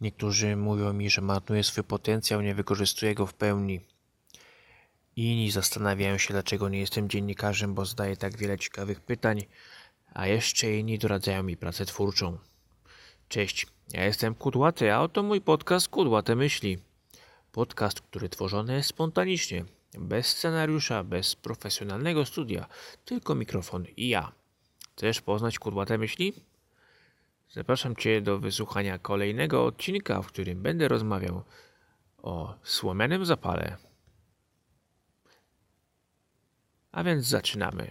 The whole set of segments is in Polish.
Niektórzy mówią mi, że marnuję swój potencjał, nie wykorzystuję go w pełni. Inni zastanawiają się, dlaczego nie jestem dziennikarzem, bo zadaję tak wiele ciekawych pytań, a jeszcze inni doradzają mi pracę twórczą. Cześć, ja jestem Kudłaty, a oto mój podcast Kudłate Myśli. Podcast, który tworzony jest spontanicznie, bez scenariusza, bez profesjonalnego studia, tylko mikrofon i ja. Chcesz poznać Kudłate Myśli? Zapraszam Cię do wysłuchania kolejnego odcinka, w którym będę rozmawiał o słomianym zapale. A więc zaczynamy.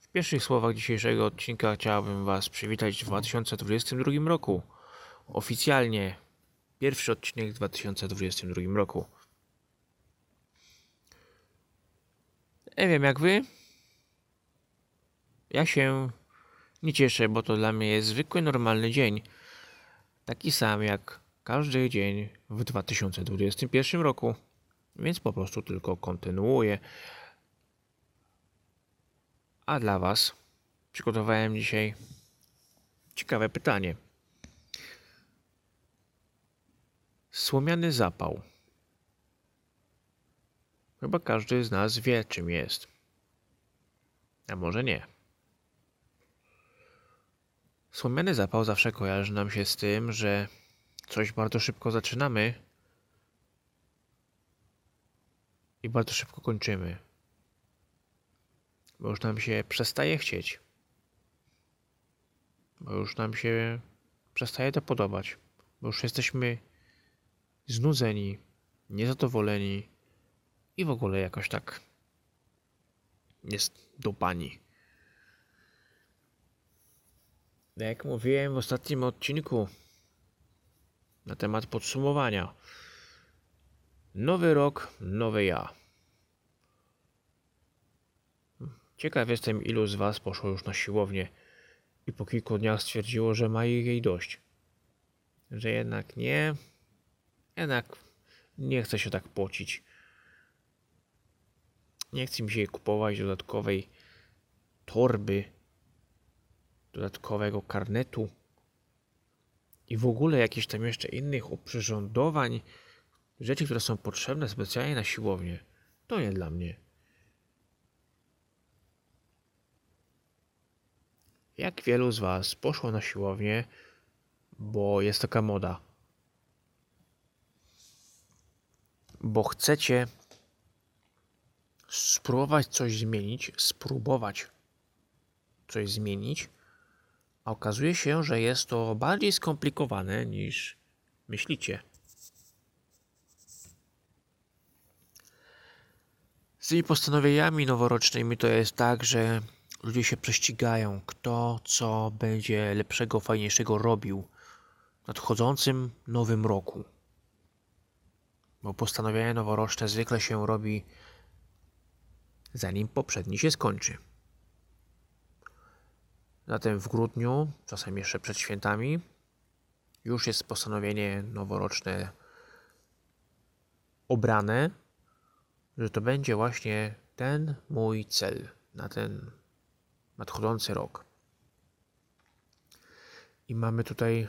W pierwszych słowach dzisiejszego odcinka chciałbym Was przywitać w 2022 roku. Oficjalnie pierwszy odcinek w 2022 roku. Nie wiem jak Wy. Ja się nie cieszę, bo to dla mnie jest zwykły, normalny dzień. Taki sam jak każdy dzień w 2021 roku. Więc po prostu tylko kontynuuję. A dla Was przygotowałem dzisiaj ciekawe pytanie. Słomiany zapał. Chyba każdy z nas wie, czym jest. A może nie. Słomiany zapał zawsze kojarzy nam się z tym, że coś bardzo szybko zaczynamy i bardzo szybko kończymy. Bo już nam się przestaje chcieć. Bo już nam się przestaje to podobać. Bo już jesteśmy znudzeni, niezadowoleni i w ogóle jakoś tak jest do pani. Jak mówiłem w ostatnim odcinku na temat podsumowania. Nowy rok, nowy ja. Ciekaw jestem, ilu z Was poszło już na siłownię i po kilku dniach stwierdziło, że ma jej dość. Że jednak nie, jednak nie chce się tak pocić. Nie chce mi się kupować dodatkowej torby, dodatkowego karnetu i w ogóle jakichś tam jeszcze innych oprzyrządowań, rzeczy, które są potrzebne specjalnie na siłownię. To nie dla mnie. Jak wielu z Was poszło na siłownię, bo jest taka moda? Bo chcecie spróbować coś zmienić, spróbować coś zmienić, a okazuje się, że jest to bardziej skomplikowane niż myślicie. Z tymi postanowieniami noworocznymi to jest tak, że ludzie się prześcigają, kto co będzie lepszego, fajniejszego robił w nadchodzącym nowym roku. Bo postanowienia noworoczne zwykle się robi zanim poprzedni się skończy. Zatem w grudniu, czasem jeszcze przed świętami, już jest postanowienie noworoczne obrane, że to będzie właśnie ten mój cel na ten nadchodzący rok. I mamy tutaj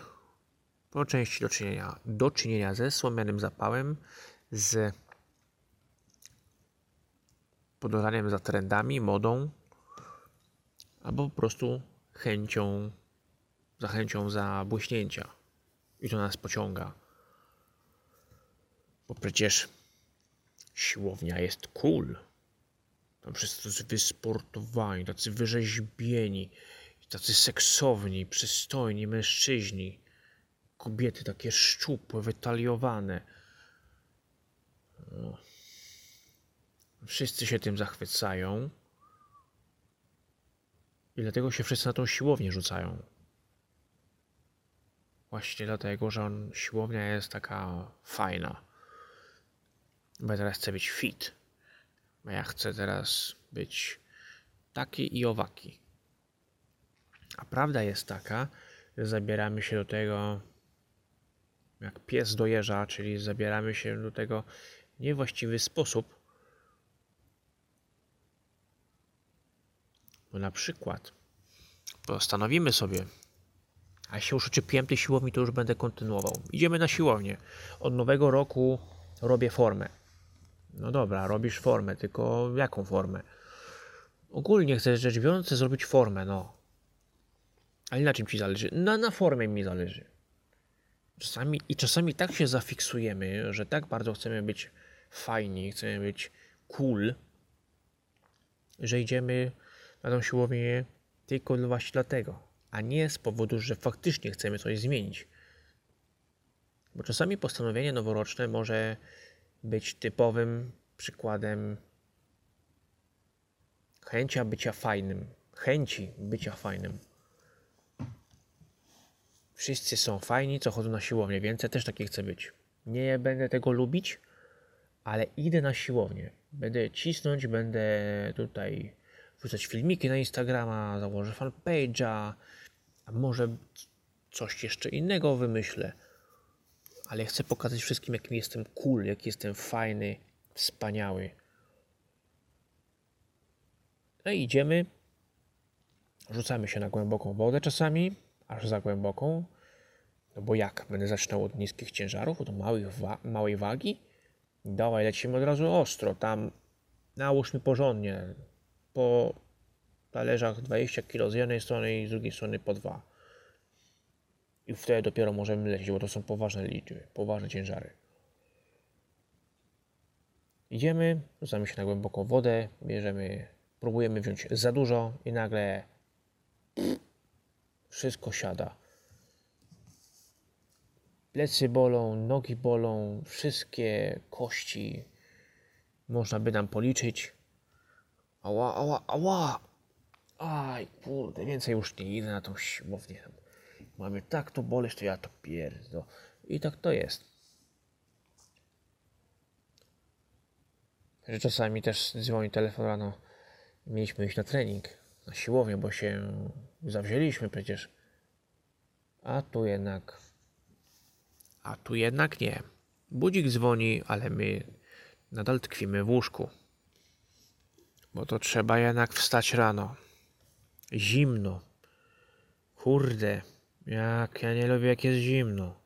po części do czynienia, do czynienia ze słomianym zapałem, z podążaniem za trendami, modą, albo po prostu chęcią, za chęcią. I to nas pociąga. Bo przecież siłownia jest cool. Tam wszyscy tacy wysportowani, tacy wyrzeźbieni, tacy seksowni, przystojni mężczyźni. Kobiety takie szczupłe, wytaliowane. No. Wszyscy się tym zachwycają. I dlatego się wszyscy na tą siłownię rzucają. Właśnie dlatego, że on, siłownia jest taka fajna. Bo ja teraz chcę być fit. Bo ja chcę teraz być taki i owaki. A prawda jest taka, że zabieramy się do tego jak pies do jeża, czyli zabieramy się do tego niewłaściwy sposób, Bo na przykład postanowimy sobie, A się już oczepiłem tej siłowni, to już będę kontynuował. Idziemy na siłownię. Od nowego roku robię formę. No dobra, robisz formę, tylko jaką formę? Ogólnie chcę rzecz biorąc zrobić formę, no. Ale na czym ci zależy? Na, na formie mi zależy. Czasami, I czasami tak się zafiksujemy, że tak bardzo chcemy być fajni, chcemy być cool, że idziemy na tą siłownię tylko właśnie dlatego, a nie z powodu, że faktycznie chcemy coś zmienić. Bo czasami postanowienie noworoczne może być typowym przykładem chęcia bycia fajnym, chęci bycia fajnym. Wszyscy są fajni, co chodzą na siłownię, więc ja też taki chcę być. Nie będę tego lubić, ale idę na siłownię. Będę cisnąć, będę tutaj wrzucać filmiki na Instagrama, założę fanpage'a, a może coś jeszcze innego wymyślę. Ale chcę pokazać wszystkim, jakim jestem cool, jaki jestem fajny, wspaniały. No i idziemy. Rzucamy się na głęboką wodę czasami, aż za głęboką. No bo jak? Będę zaczynał od niskich ciężarów, od małych wa małej wagi? Dawaj, lecimy od razu ostro. Tam nałóż mi porządnie. Po talerzach 20 kg z jednej strony i z drugiej strony po dwa. I wtedy dopiero możemy lecieć, bo to są poważne liczby, poważne ciężary. Idziemy, rzucamy się na głęboką wodę, bierzemy, próbujemy wziąć za dużo i nagle wszystko siada. Plecy bolą, nogi bolą, wszystkie kości można by nam policzyć. Ała, ała, ała! Aj, kurde, więcej już nie idę na tą siłownię. Mamy tak to boleć, to ja to pierdo. I tak to jest. Że czasami też dzwoni telefon rano. Mieliśmy iść na trening, na siłownię, bo się zawzięliśmy przecież. A tu jednak a tu jednak nie. Budzik dzwoni, ale my nadal tkwimy w łóżku. Bo to trzeba jednak wstać rano. Zimno. Kurde, jak ja nie lubię, jak jest zimno.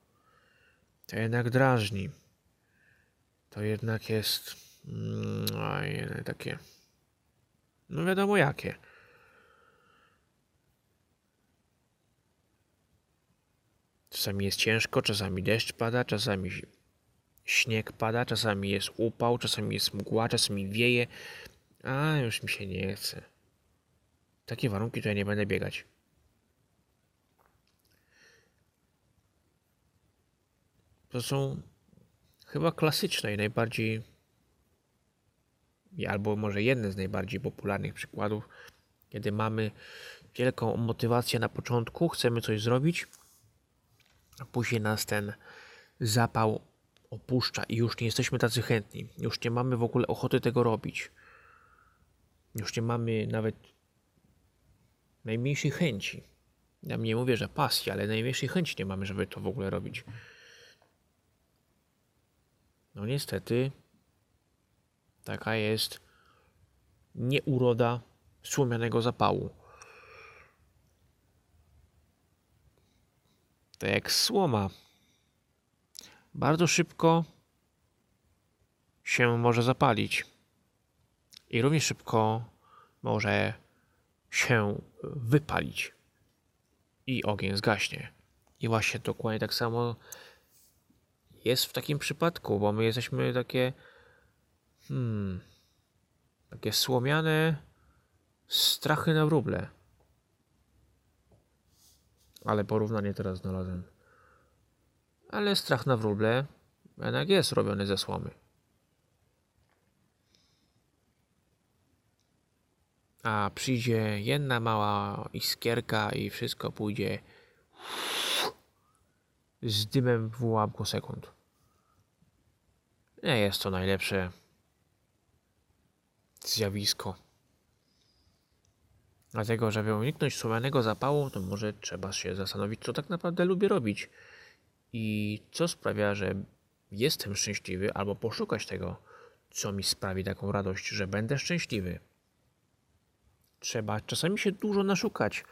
To jednak drażni. To jednak jest. Mm, takie. No wiadomo jakie. Czasami jest ciężko, czasami deszcz pada, czasami śnieg pada, czasami jest upał, czasami jest mgła, czasami wieje. A już mi się nie chce. Takie warunki to ja nie będę biegać. To są chyba klasyczne i najbardziej, albo może jedne z najbardziej popularnych przykładów, kiedy mamy wielką motywację na początku, chcemy coś zrobić, a później nas ten zapał opuszcza i już nie jesteśmy tacy chętni. Już nie mamy w ogóle ochoty tego robić. Już nie mamy nawet najmniejszej chęci. Ja nie mówię, że pasji, ale najmniejszej chęci nie mamy, żeby to w ogóle robić. No niestety, taka jest nieuroda słomianego zapału. tak jak słoma. Bardzo szybko się może zapalić i równie szybko może się wypalić i ogień zgaśnie. I właśnie dokładnie tak samo jest w takim przypadku, bo my jesteśmy takie hmm, takie słomiane strachy na wróble. Ale porównanie teraz znalazłem. Ale strach na wróble jednak jest robiony ze słomy. A przyjdzie jedna mała iskierka i wszystko pójdzie z dymem w ułamku sekund. Nie jest to najlepsze zjawisko. Dlatego, żeby uniknąć słomianego zapału, to może trzeba się zastanowić, co tak naprawdę lubię robić i co sprawia, że jestem szczęśliwy, albo poszukać tego, co mi sprawi taką radość, że będę szczęśliwy. Trzeba czasami się dużo naszukać,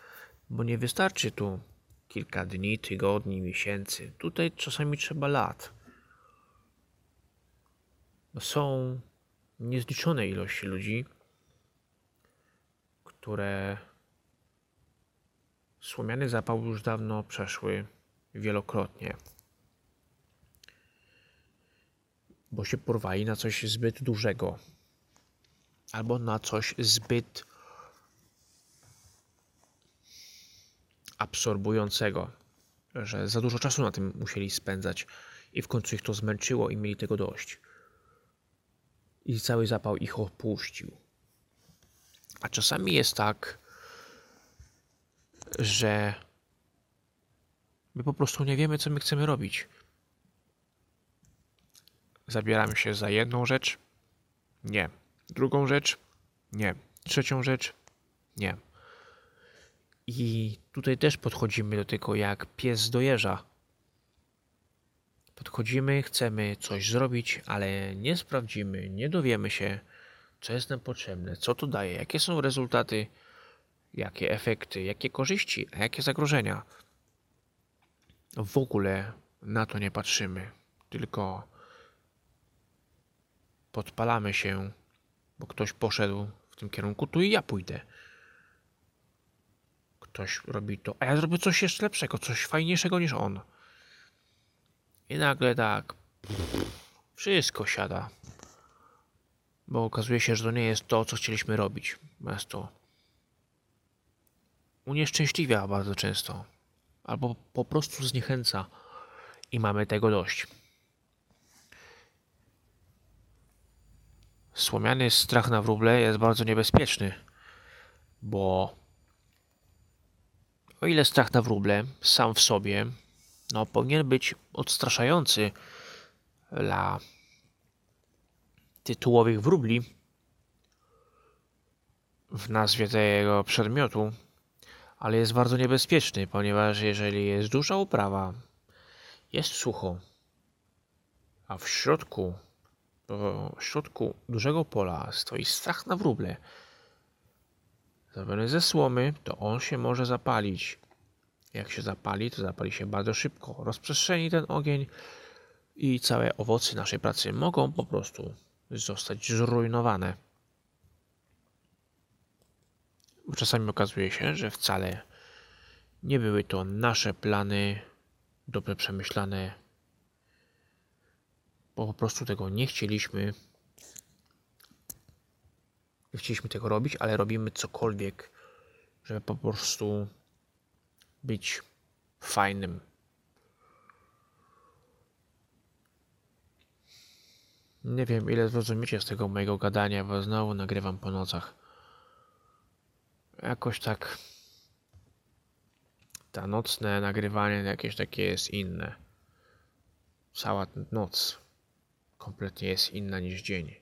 bo nie wystarczy tu kilka dni, tygodni, miesięcy. Tutaj czasami trzeba lat. Są niezliczone ilości ludzi, które słomiany zapał już dawno przeszły wielokrotnie. Bo się porwali na coś zbyt dużego. Albo na coś zbyt absorbującego, że za dużo czasu na tym musieli spędzać i w końcu ich to zmęczyło i mieli tego dość. I cały zapał ich opuścił. A czasami jest tak, że my po prostu nie wiemy, co my chcemy robić. Zabieramy się za jedną rzecz? Nie. Drugą rzecz? Nie. Trzecią rzecz? Nie. I tutaj też podchodzimy do tego jak pies do jeża. Podchodzimy, chcemy coś zrobić, ale nie sprawdzimy, nie dowiemy się, co jest nam potrzebne, co to daje, jakie są rezultaty, jakie efekty, jakie korzyści, a jakie zagrożenia. W ogóle na to nie patrzymy, tylko podpalamy się, bo ktoś poszedł w tym kierunku, tu i ja pójdę. Ktoś robi to, a ja zrobię coś jeszcze lepszego, coś fajniejszego niż on. I nagle tak, wszystko siada. Bo okazuje się, że to nie jest to, co chcieliśmy robić. Jest to unieszczęśliwia bardzo często. Albo po prostu zniechęca. I mamy tego dość. Słomiany strach na wróble jest bardzo niebezpieczny, bo o ile strach na wróble sam w sobie no, powinien być odstraszający dla tytułowych wróbli w nazwie tego przedmiotu, ale jest bardzo niebezpieczny, ponieważ jeżeli jest duża uprawa, jest sucho, a w środku, w środku dużego pola stoi strach na wróble, zrobiony ze słomy, to on się może zapalić. Jak się zapali, to zapali się bardzo szybko. Rozprzestrzeni ten ogień i całe owoce naszej pracy mogą po prostu zostać zrujnowane. Bo czasami okazuje się, że wcale nie były to nasze plany dobrze przemyślane, bo po prostu tego nie chcieliśmy. Nie chcieliśmy tego robić, ale robimy cokolwiek, żeby po prostu być fajnym. Nie wiem, ile zrozumiecie z tego mojego gadania, bo znowu nagrywam po nocach. Jakoś tak. Ta nocne nagrywanie jakieś takie jest inne. Cała noc kompletnie jest inna niż dzień.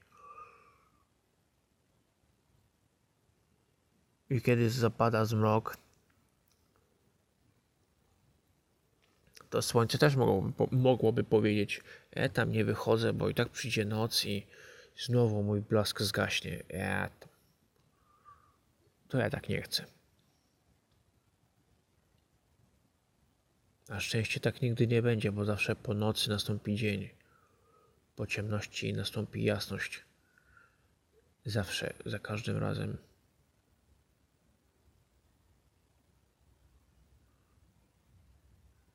I kiedy zapada zmrok, to słońce też mogłoby, mogłoby powiedzieć: E, tam nie wychodzę, bo i tak przyjdzie noc i znowu mój blask zgaśnie. E, to, to ja tak nie chcę. Na szczęście tak nigdy nie będzie, bo zawsze po nocy nastąpi dzień. Po ciemności nastąpi jasność. Zawsze, za każdym razem.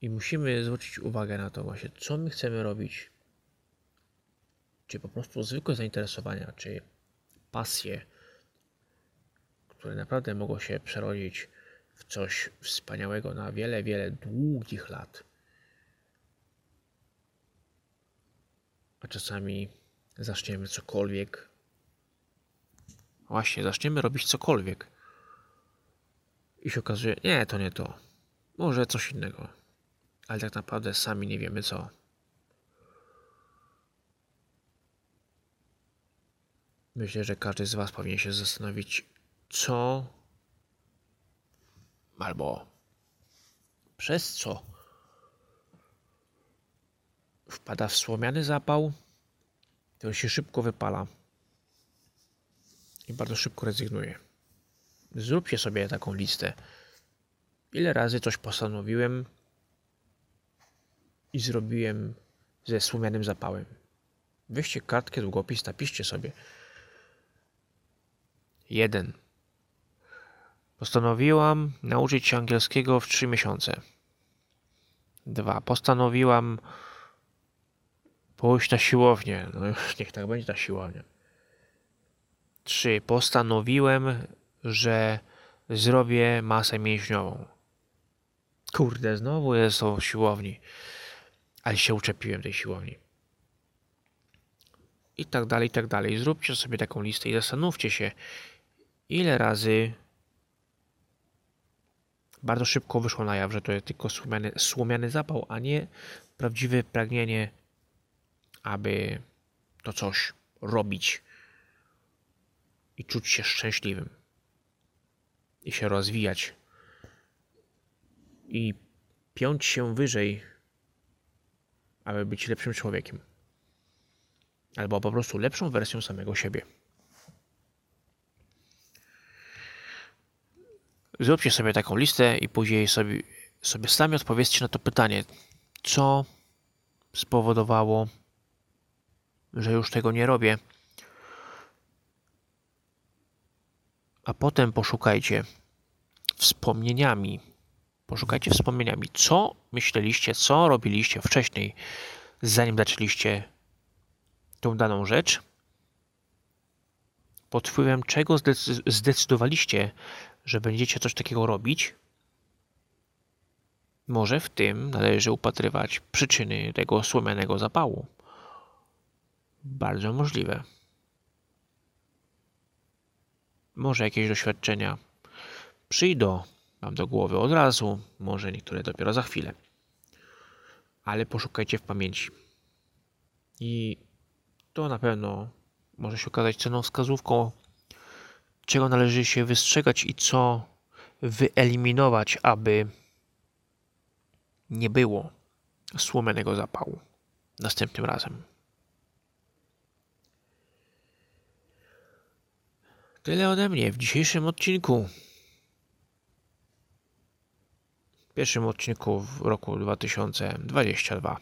I musimy zwrócić uwagę na to właśnie, co my chcemy robić. Czy po prostu zwykłe zainteresowania, czy pasje, które naprawdę mogą się przerodzić w coś wspaniałego na wiele, wiele długich lat. A czasami zaczniemy cokolwiek. Właśnie, zaczniemy robić cokolwiek. I się okazuje, nie, to nie to. Może coś innego ale tak naprawdę sami nie wiemy co. Myślę, że każdy z Was powinien się zastanowić, co albo przez co wpada w słomiany zapał, to się szybko wypala i bardzo szybko rezygnuje. Zróbcie sobie taką listę ile razy coś postanowiłem i zrobiłem ze słomianym zapałem. Weźcie kartkę, długopis, napiszcie sobie. Jeden. Postanowiłam nauczyć się angielskiego w trzy miesiące. Dwa. Postanowiłam pójść na siłownię. No już niech tak będzie ta siłownia. Trzy. Postanowiłem, że zrobię masę mięśniową. Kurde, znowu jest o siłowni. Ale się uczepiłem tej siłowni. I tak dalej, i tak dalej. Zróbcie sobie taką listę i zastanówcie się, ile razy bardzo szybko wyszło na jaw, że to jest tylko słomiany, słomiany zapał, a nie prawdziwe pragnienie, aby to coś robić i czuć się szczęśliwym i się rozwijać i piąć się wyżej, aby być lepszym człowiekiem. Albo po prostu lepszą wersją samego siebie. Zróbcie sobie taką listę i później sobie, sobie sami odpowiedzcie na to pytanie, co spowodowało, że już tego nie robię. A potem poszukajcie wspomnieniami. Poszukajcie wspomnieniami, co myśleliście, co robiliście wcześniej, zanim zaczęliście tą daną rzecz. Pod wpływem czego zdecydowaliście, że będziecie coś takiego robić, może w tym należy upatrywać przyczyny tego słomianego zapału. Bardzo możliwe. Może jakieś doświadczenia przyjdą Wam do głowy od razu, może niektóre dopiero za chwilę. Ale poszukajcie w pamięci. I to na pewno może się okazać ceną wskazówką czego należy się wystrzegać i co wyeliminować, aby nie było słomianego zapału następnym razem. Tyle ode mnie w dzisiejszym odcinku. W pierwszym odcinku w roku 2022.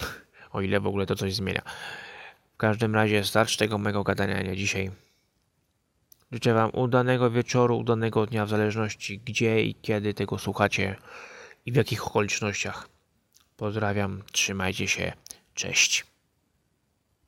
O ile w ogóle to coś zmienia. W każdym razie starcz tego mego gadania nie dzisiaj. Życzę Wam udanego wieczoru, udanego dnia, w zależności gdzie i kiedy tego słuchacie i w jakich okolicznościach. Pozdrawiam, trzymajcie się, cześć.